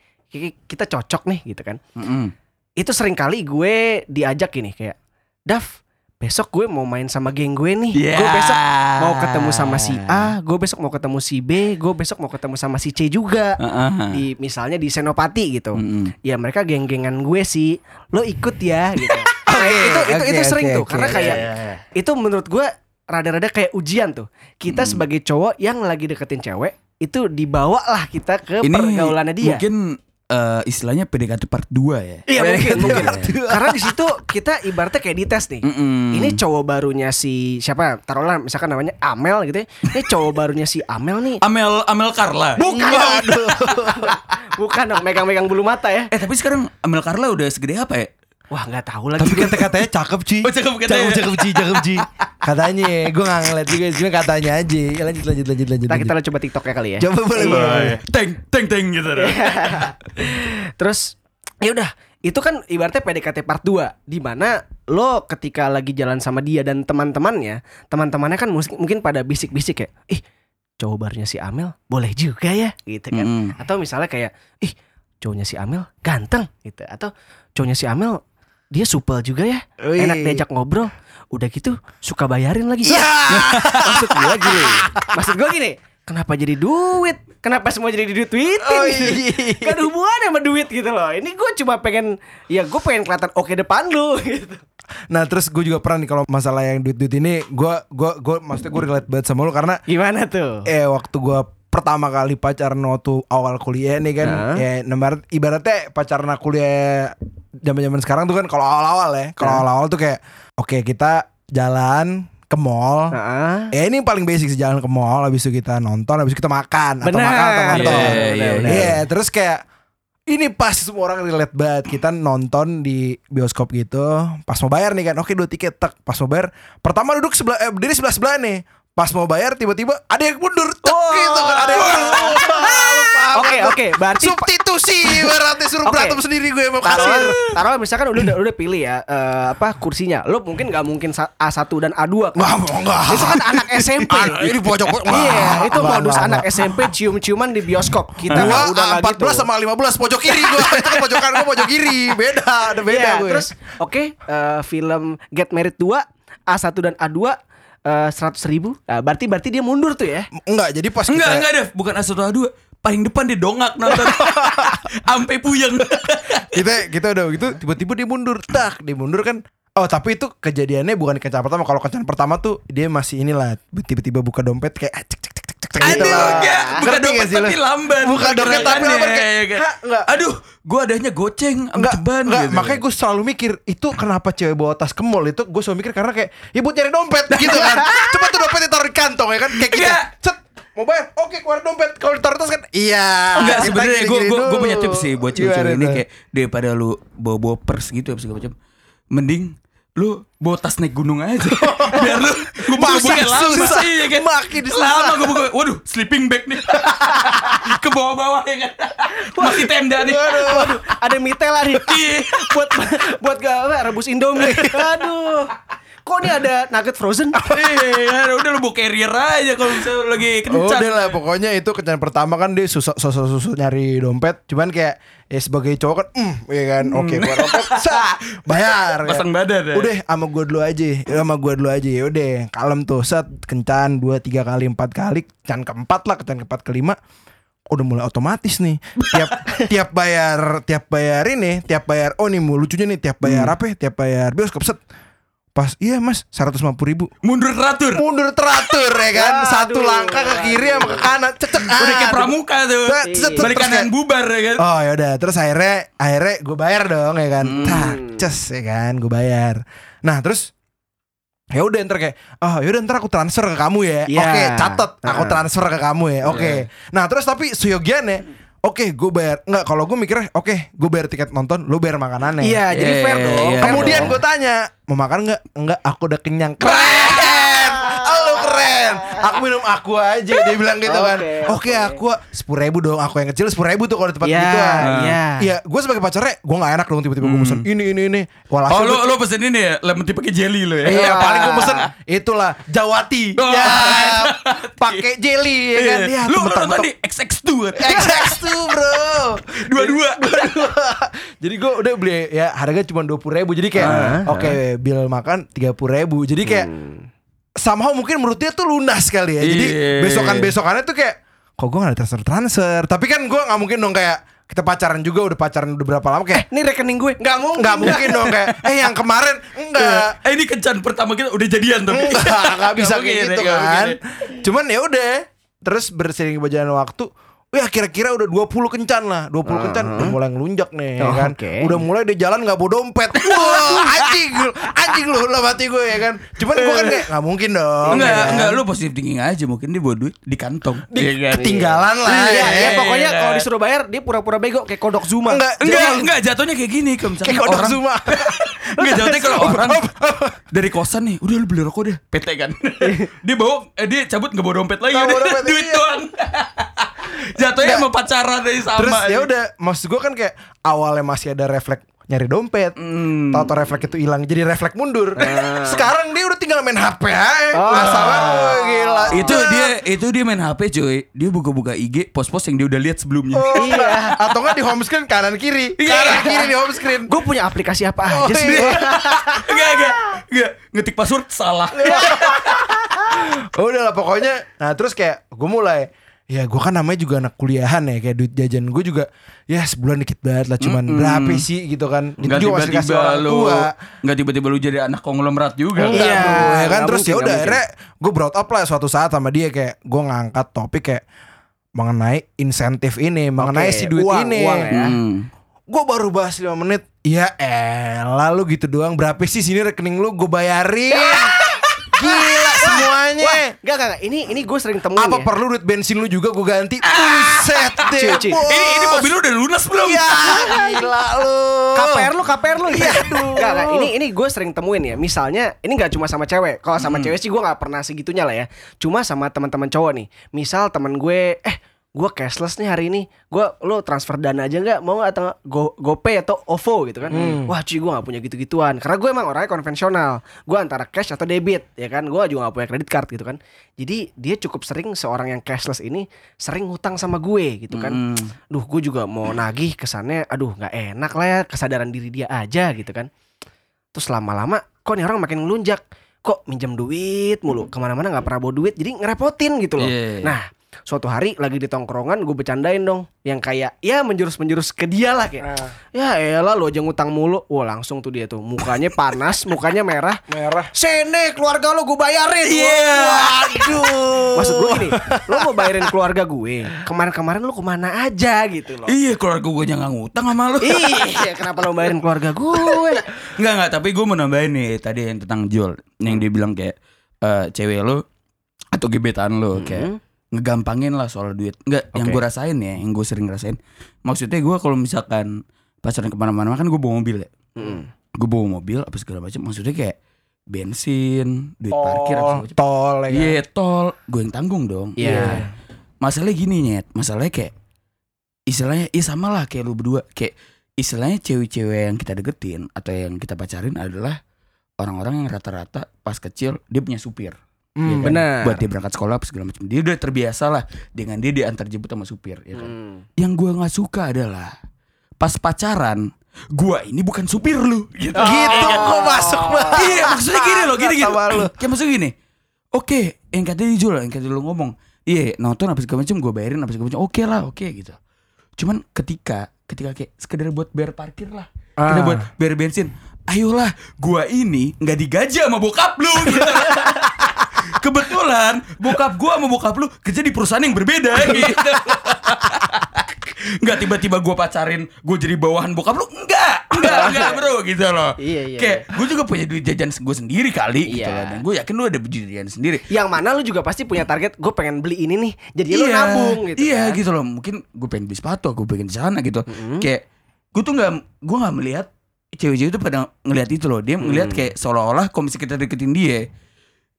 kita cocok nih gitu kan. Mm-mm. Itu sering kali gue diajak gini kayak, Daf, besok gue mau main sama geng gue nih. Ya. Gue besok mau ketemu sama si A, gue besok mau ketemu si B, gue besok mau ketemu sama si C juga. Uh-uh. Di misalnya di Senopati gitu. Mm-mm. Ya mereka geng-gengan gue sih. Lo ikut ya gitu. *laughs* Nah, itu itu oke, itu sering oke, tuh oke. karena kayak iya, iya. itu menurut gue rada-rada kayak ujian tuh. Kita sebagai cowok yang lagi deketin cewek itu dibawa lah kita ke Ini pergaulannya dia. Mungkin eh, istilahnya PDKT part 2 ya Iya mungkin mungkin. *laughs* Karena di situ kita ibaratnya kayak dites nih. Mm-mm. Ini cowok barunya si siapa? Taruhlah misalkan namanya Amel gitu ya. Ini cowok barunya si Amel nih. Amel Amel Carla Bukan. *laughs* Bukan dong megang-megang bulu mata ya. Eh tapi sekarang Amel Carla udah segede apa ya? Wah nggak tahu lagi. Tapi kata-katanya cakep Ci Oh, cakep katanya. Cakep, cakep Ci, cakep Ci Katanya ya, gue gak ngeliat juga Cuma katanya aja Ya, Lanjut, lanjut, lanjut, lanjut, Nah, kita lanjut. coba TikTok ya kali ya. Coba boleh, Iya. boleh Teng teng teng gitu loh. Terus ya udah, itu kan ibaratnya PDKT part 2 di mana lo ketika lagi jalan sama dia dan teman-temannya, teman-temannya kan mungkin pada bisik-bisik ya, ih cowok barunya si Amel boleh juga ya, gitu kan. Mm. Atau misalnya kayak, ih cowoknya si Amel ganteng, gitu. Atau cowoknya si Amel dia supel juga ya, Wih. enak diajak ngobrol. Udah gitu suka bayarin lagi. Iya. *laughs* maksud gua gini, maksud gua gini, kenapa jadi duit? Kenapa semua jadi duit duitin? Oh, iya. Kan hubungannya sama duit gitu loh. Ini gue cuma pengen, ya gue pengen kelihatan oke depan lu *laughs* gitu. Nah terus gue juga pernah nih kalau masalah yang duit-duit ini gue gua gue maksudnya gue relate banget sama lu karena Gimana tuh? eh waktu gue pertama kali pacaran waktu awal kuliah nih kan Hah? ya ibarat ibaratnya pacaran kuliah zaman-zaman sekarang tuh kan kalau awal-awal ya kalau Hah? awal-awal tuh kayak oke kita jalan ke mall. Heeh. Ya ini paling basic sih jalan ke mall Habis itu kita nonton Habis itu kita makan Atau Bener. makan atau nonton. Iya, Iya iya, iya. terus kayak Ini pas semua orang relate banget. Kita nonton di bioskop gitu Pas mau bayar nih kan. Oke dua tiket tak Pas mau bayar. Pertama duduk sebelah eh, Berdiri sebelah-sebelah nih. Pas mau bayar tiba-tiba Ada yang mundur. Tek, gitu kan Ada yang mundur *laughs* Oke oke, berarti Substitusi Berarti suruh Oke. berantem sendiri gue mau taruh kasir taruh misalkan udah udah, pilih ya eh, apa kursinya. Lo mungkin nggak mungkin sa- A1 dan A2 kan. Nggak, nggak. Itu kan anak SMP. Ah, ini pojok *laughs* Iya, itu modus anak. SMP cium-ciuman di bioskop. Kita Gua udah nggak A14 gitu. sama 15 pojok kiri gua *laughs* Itu kan pojokan gua pojok kiri Beda Ada beda Iya, gue terus oke eh, film Get Married 2 A1 dan A2 eh, 100 ribu nah, berarti berarti dia mundur tuh ya Enggak jadi pas Enggak, kita enggak Dev, bukan A1 A2. Paling depan dia dongak nonton. *laughs* Sampai puyeng. kita kita udah gitu tiba-tiba dia mundur. Tak dia mundur kan. Oh tapi itu kejadiannya bukan di kencan pertama. Kalau kencan pertama tuh dia masih inilah tiba-tiba buka dompet kayak ah, cek cek cek cek cek gitu Aduh, lah. enggak, bukan Ngerti dompet sih tapi lamban. buka dompet tapi lamban kayak ya kan? "Hah, enggak Aduh, gua adanya goceng Enggak, ceban enggak, gitu. makanya gue selalu mikir itu kenapa cewek bawa tas ke mall? Itu gue selalu mikir karena kayak ya buat nyari dompet gitu kan. *laughs* Coba tuh dompetnya taruh di kantong ya kan kayak kita cet mau bayar? Oke keluar dompet. Kalau ditaruh tas kan iya. Enggak sebenarnya gue gue punya tips sih buat cewek-cewek ini kayak daripada lu bawa bawa pers gitu apa segala macam. Mending lu bawa tas naik gunung aja. *laughs* Biar lu gue buka lama susah? iya kan? Makin lama gue buka waduh sleeping bag nih. *laughs* Ke bawah-bawah ya kan? Masih tenda nih. Waduh, ada mitela nih. Iya. buat buat gak apa, rebus indomie. Aduh kok ini ada nugget frozen? *laughs* Iya udah lu bawa carrier aja kalau misalnya lagi Oh, kencan. udah lah pokoknya itu kencan pertama kan dia susah susah susah nyari dompet. Cuman kayak ya sebagai cowok kan mm, ya kan? Oke keluar dompet *laughs* sah, bayar ya. Pasang badan, ya. udah sama gue dulu aja ya, sama gue dulu aja ya udah kalem tuh set kencan dua tiga kali empat kali kencan keempat lah kencan keempat kelima udah mulai otomatis nih. Tiap *laughs* tiap bayar tiap bayar ini tiap bayar oh nih lucunya nih tiap bayar apa ya? Tiap bayar bioskop set pas iya mas seratus lima puluh ribu. Mundur teratur. Mundur teratur ya kan? *laughs* Aduh. satu langkah ke kiri sama ke kanan cecek udah kayak pramuka tuh. Cet, balik kanan bubar ya kan? Oh ya udah terus akhirnya akhirnya gue bayar dong ya kan? Hmm. tak ces ya kan? Gue bayar. Nah terus ya udah ntar kayak oh ya udah ntar aku transfer ke kamu ya. Iya. oke catet aku Heeh. transfer ke kamu ya. Oke. Nah terus tapi seyogiannya oke gue bayar. Nggak kalau gue mikirnya oke gue bayar tiket nonton lu bayar makanannya. Iya jadi Iya, fair iya, dong. fair Kemudian gue tanya Mau makan nggak? Enggak aku udah kenyang. Keren Aku minum aku aja Dia bilang gitu kan. Oke, Oke aku Sepuluh ribu dong Aku yang kecil sepuluh ribu tuh Kalau di tempat Iya, gitu iya. Iya gue sebagai pacarnya Gue gak enak dong Tiba-tiba gue pesen Ini ini ini. Oh Walhasil lu gua- lu pesen ini ya? Lemon tea pakai jelly lo ya. Iya paling gue pesen Itulah Jawati. Oh. Ya pakai jelly ya kan? Iya. Ya Lu lu nonton di XX2 kan? XX2 bro. *laughs* Dua-dua. *laughs* Jadi gue udah beli ya harga cuma dua puluh ribu. Jadi kayak Ah, oke bill makan tiga puluh ribu. Jadi kayak somehow mungkin menurut dia tuh lunas kali ya Jadi Iya. besokan besokannya tuh kayak kok gue gak ada transfer transfer Tapi kan gue gak mungkin dong kayak kita pacaran juga udah pacaran udah berapa lama kayak ini rekening gue nggak mungkin nggak mungkin dong kayak eh yang kemarin enggak Eh ini kencan pertama kita udah jadian tapi. Enggak, enggak bisa Nggak kayak mungkin, gitu nggak kan. mungkin. Cuman ya udah, terus bersering berjalan waktu, Wah kira-kira udah 20 kencan lah 20 kencan udah mulai ngelunjak nih ya Oh, kan oke. Udah mulai dia jalan gak bawa dompet *laughs* Wah anjing Anjing lu lah mati gue ya kan Cuman gue kan kayak gak mungkin dong Enggak, ya kan? enggak lu positif thinking aja mungkin dia bawa duit di kantong. Di- Iya kan? Ketinggalan lah Iya, ya, ya, pokoknya iya. kalau disuruh bayar dia pura-pura bego kayak kodok Zuma. Enggak, Enggak, Jadi- enggak jatuhnya kayak gini kalau misalnya Kayak kodok orang Zuma *laughs* Enggak jatuhnya kalau *laughs* orang dari kosan nih, udah lu beli rokok deh, PT kan. dia bawa eh, dia cabut enggak bawa dompet lagi, Nggak bawa udah dompet, duit iya. doang. Jatuhnya sama pacaran dari sama. Terus ya udah Maksud gue kan kayak Awalnya masih ada refleks nyari dompet. Hmm. Tahu refleks itu hilang jadi refleks mundur. Sekarang dia udah tinggal main HP aja. Oh. Masalah oh, gila. itu Cet. dia itu dia main HP cuy dia buka-buka IG post-post yang dia udah lihat sebelumnya Iya. *laughs* Atau enggak di home screen kanan kiri. Kanan kiri di home screen. Gue punya aplikasi apa Oh, aja sih? iya. enggak *laughs* enggak enggak ngetik password salah *laughs* Udah lah pokoknya. Nah terus kayak gue mulai. Ya gue kan namanya juga anak kuliahan ya Kayak duit jajan gue juga Ya sebulan dikit banget lah Cuman Mm-mm. berapa sih gitu kan Itu Enggak juga tiba-tiba orang lu tua Enggak tiba-tiba lu jadi anak konglomerat juga Iya, ya kan nggak terus ya udah nggak akhirnya gue brought up lah suatu saat sama dia kayak gue ngangkat topik kayak mengenai insentif ini, mengenai si duit uang, ini. uang ya. Hmm. Gue baru bahas 5 menit. Ya elah lu gitu doang. Berapa sih sini rekening lu gue bayarin. *laughs* Gila semuanya. Wah, enggak, enggak, enggak. Ini ini gue sering temuin Apa ya. perlu duit bensin lu juga gue ganti? Buset *laughs* deh. Bos. ini ini mobil lu udah lunas belum Ya *laughs* gila lu. KPR lu, KPR lu ya. Enggak, enggak. Ini ini gue sering temuin ya. Misalnya, ini nggak cuma sama cewek. Kalau sama cewek sih gue nggak pernah segitunya lah ya. Cuma sama teman-teman cowok nih. Misal teman gue, eh gue cashless nih hari ini. Gue lo transfer dana aja nggak? Mau nggak atau go GoPay atau OVO gitu kan? Wah cuy gue nggak punya gitu-gituan. Karena gue emang orangnya konvensional. Gue antara cash atau debit ya kan. Gue juga nggak punya credit card gitu kan. Jadi dia cukup sering seorang yang cashless ini sering hutang sama gue gitu kan Hmm. duh gue juga mau nagih kesannya aduh nggak enak lah ya kesadaran diri dia aja gitu kan terus lama-lama kok nih orang makin ngelunjak kok minjem duit mulu ke mana-mana nggak pernah bawa duit jadi ngerepotin gitu loh Iya. nah suatu hari lagi di tongkrongan gue bercandain dong. Yang kayak ya menjurus-menjurus ke dia lah kayak. Ya elah lo aja ngutang mulu. Wah langsung tuh dia tuh. Mukanya panas *laughs* mukanya merah. Merah. Sene keluarga lo gue bayarin. Iya. Waduh. *laughs* Maksud gue gini Lo mau bayarin keluarga gue Kemarin-kemarin lo ke mana aja gitu loh. Iya keluarga gue jangan ngutang sama lu. Iya kenapa lo bayarin keluarga gue? Enggak enggak tapi gue mau nambahin nih Tadi yang tentang Jol Yang dia bilang kayak eh, Cewek lu Atau gebetan lu Kayak ngegampangin lah soal duit. Enggak yang Oke. gue rasain ya Yang gue sering rasain. Maksudnya gue kalau misalkan Pacaran ke mana-mana kan gue bawa mobil ya. Hmm. Gue bawa mobil apa segala macam Maksudnya kayak Bensin Duit parkir apa Tol, segala macam. tol ya kan? Iya tol. Gue yang tanggung dong. Iya. Masalahnya gini nyet. Masalahnya kayak Istilahnya Ya sama lah kayak lu berdua. Kayak Istilahnya cewek-cewek yang kita deketin Atau yang kita pacarin adalah Orang-orang yang rata-rata Pas kecil Dia punya supir Hmm, ya kan? benar. Buat dia berangkat sekolah segala macam Dia udah terbiasa lah Dengan dia diantar jemput sama supir ya kan? Hmm. Yang gue gak suka adalah Pas pacaran Gua ini bukan supir lu gitu. Gitu kok masuk banget. Iya maksudnya gini loh Gini gini. Kayak maksudnya gini Oke Yang katanya dijual Yang katanya lu ngomong Iya nonton apa segala macam Gue bayarin apa segala macam Oke lah oke gitu Cuman ketika Ketika kayak Sekedar buat bayar parkir lah Kita Ah. buat bayar bensin Ayolah Gua ini nggak digaji sama bokap lu gitu *laughs* Kebetulan Bokap gua sama bokap lu Kerja di perusahaan yang berbeda *laughs* gitu. Nggak tiba-tiba gua pacarin Gue jadi bawahan bokap lu? Enggak Enggak Enggak *laughs* bro gitu loh. Iya, iya, Kayak gue juga punya duit jajan gue sendiri kali gitu Iya. loh. Dan gue yakin lu ada duit jajan sendiri. Yang mana lu juga pasti punya target Gue pengen beli ini nih Jadi lu nabung gitu Iya kan. gitu loh. Mungkin gue pengen beli sepatu Gue pengen sana gitu. Kayak Gue tuh gak Gue gak melihat Cewek-cewek itu pada ngelihat itu loh. Dia ngelihat Hmm. kayak Seolah-olah Kalau misalnya kita deketin dia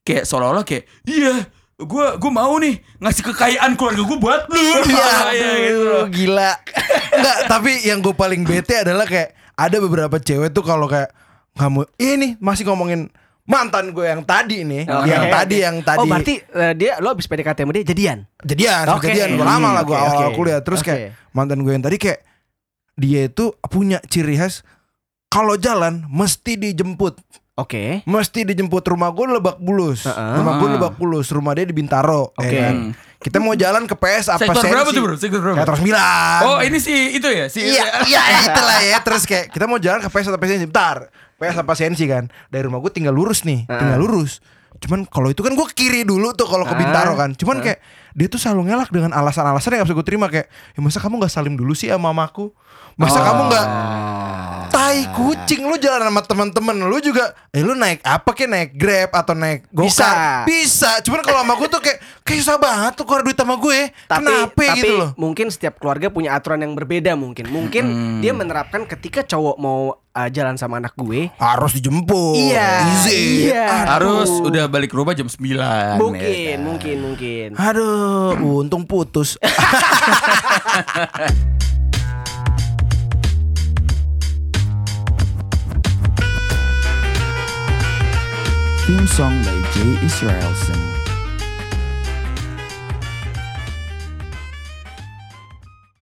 Kayak seolah-olah kayak Iya Gue gue mau nih Ngasih kekayaan keluarga gue buat lu Iya, *laughs* Iya, gitu loh. gila. Enggak, tapi yang gue paling bete adalah kayak ada beberapa cewek tuh kalau kayak kamu ini masih ngomongin mantan gue yang tadi nih, Oke. yang tadi yang tadi Oh berarti eh, dia Lo abis PDKT sama dia jadian jadian, Oke. jadian udah lama lah gue Oke, awal kuliah. Terus Oke. kayak mantan gue yang tadi kayak dia itu punya ciri khas kalau jalan mesti dijemput. Oke Mesti dijemput rumah gue Lebak Bulus. Heeh. Rumah gue di Lebak Bulus, rumah dia di Bintaro. ya Oke. kan? Kita mau jalan ke PS apa Sektor berapa tuh bro? Sektor berapa? Sektor 9. Oh ini sih itu ya si Iya, iya *laughs* itulah ya. Terus kayak kita mau jalan ke PS atau Sensi. Bentar. PS apa Sensi kan. Dari rumah gue tinggal lurus nih, tinggal lurus. Cuman kalau itu kan gue kiri dulu tuh kalau ke Ah. Bintaro kan. Cuman kayak dia tuh selalu ngelak dengan alasan-alasan yang gak bisa gue terima kayak, ya masa kamu gak salim dulu sih sama mamaku? Masa kamu gak tai kucing lu jalan sama teman-teman lu juga eh lu naik apa kayak naik Grab atau naik Gokar Bisa. bisa. Cuman kalau sama gue tuh kayak kayak susah banget tuh keluar duit sama gue tapi, kenapa tapi gitu loh? mungkin setiap keluarga punya aturan yang berbeda mungkin. Mungkin dia menerapkan ketika cowok mau uh, jalan sama anak gue. Harus dijemput. Iya, Easy. iya. Aduh. Harus udah balik ke rumah jam 9 mungkin ya mungkin mungkin. Aduh, untung putus. *laughs* Theme song by Jay Israelson.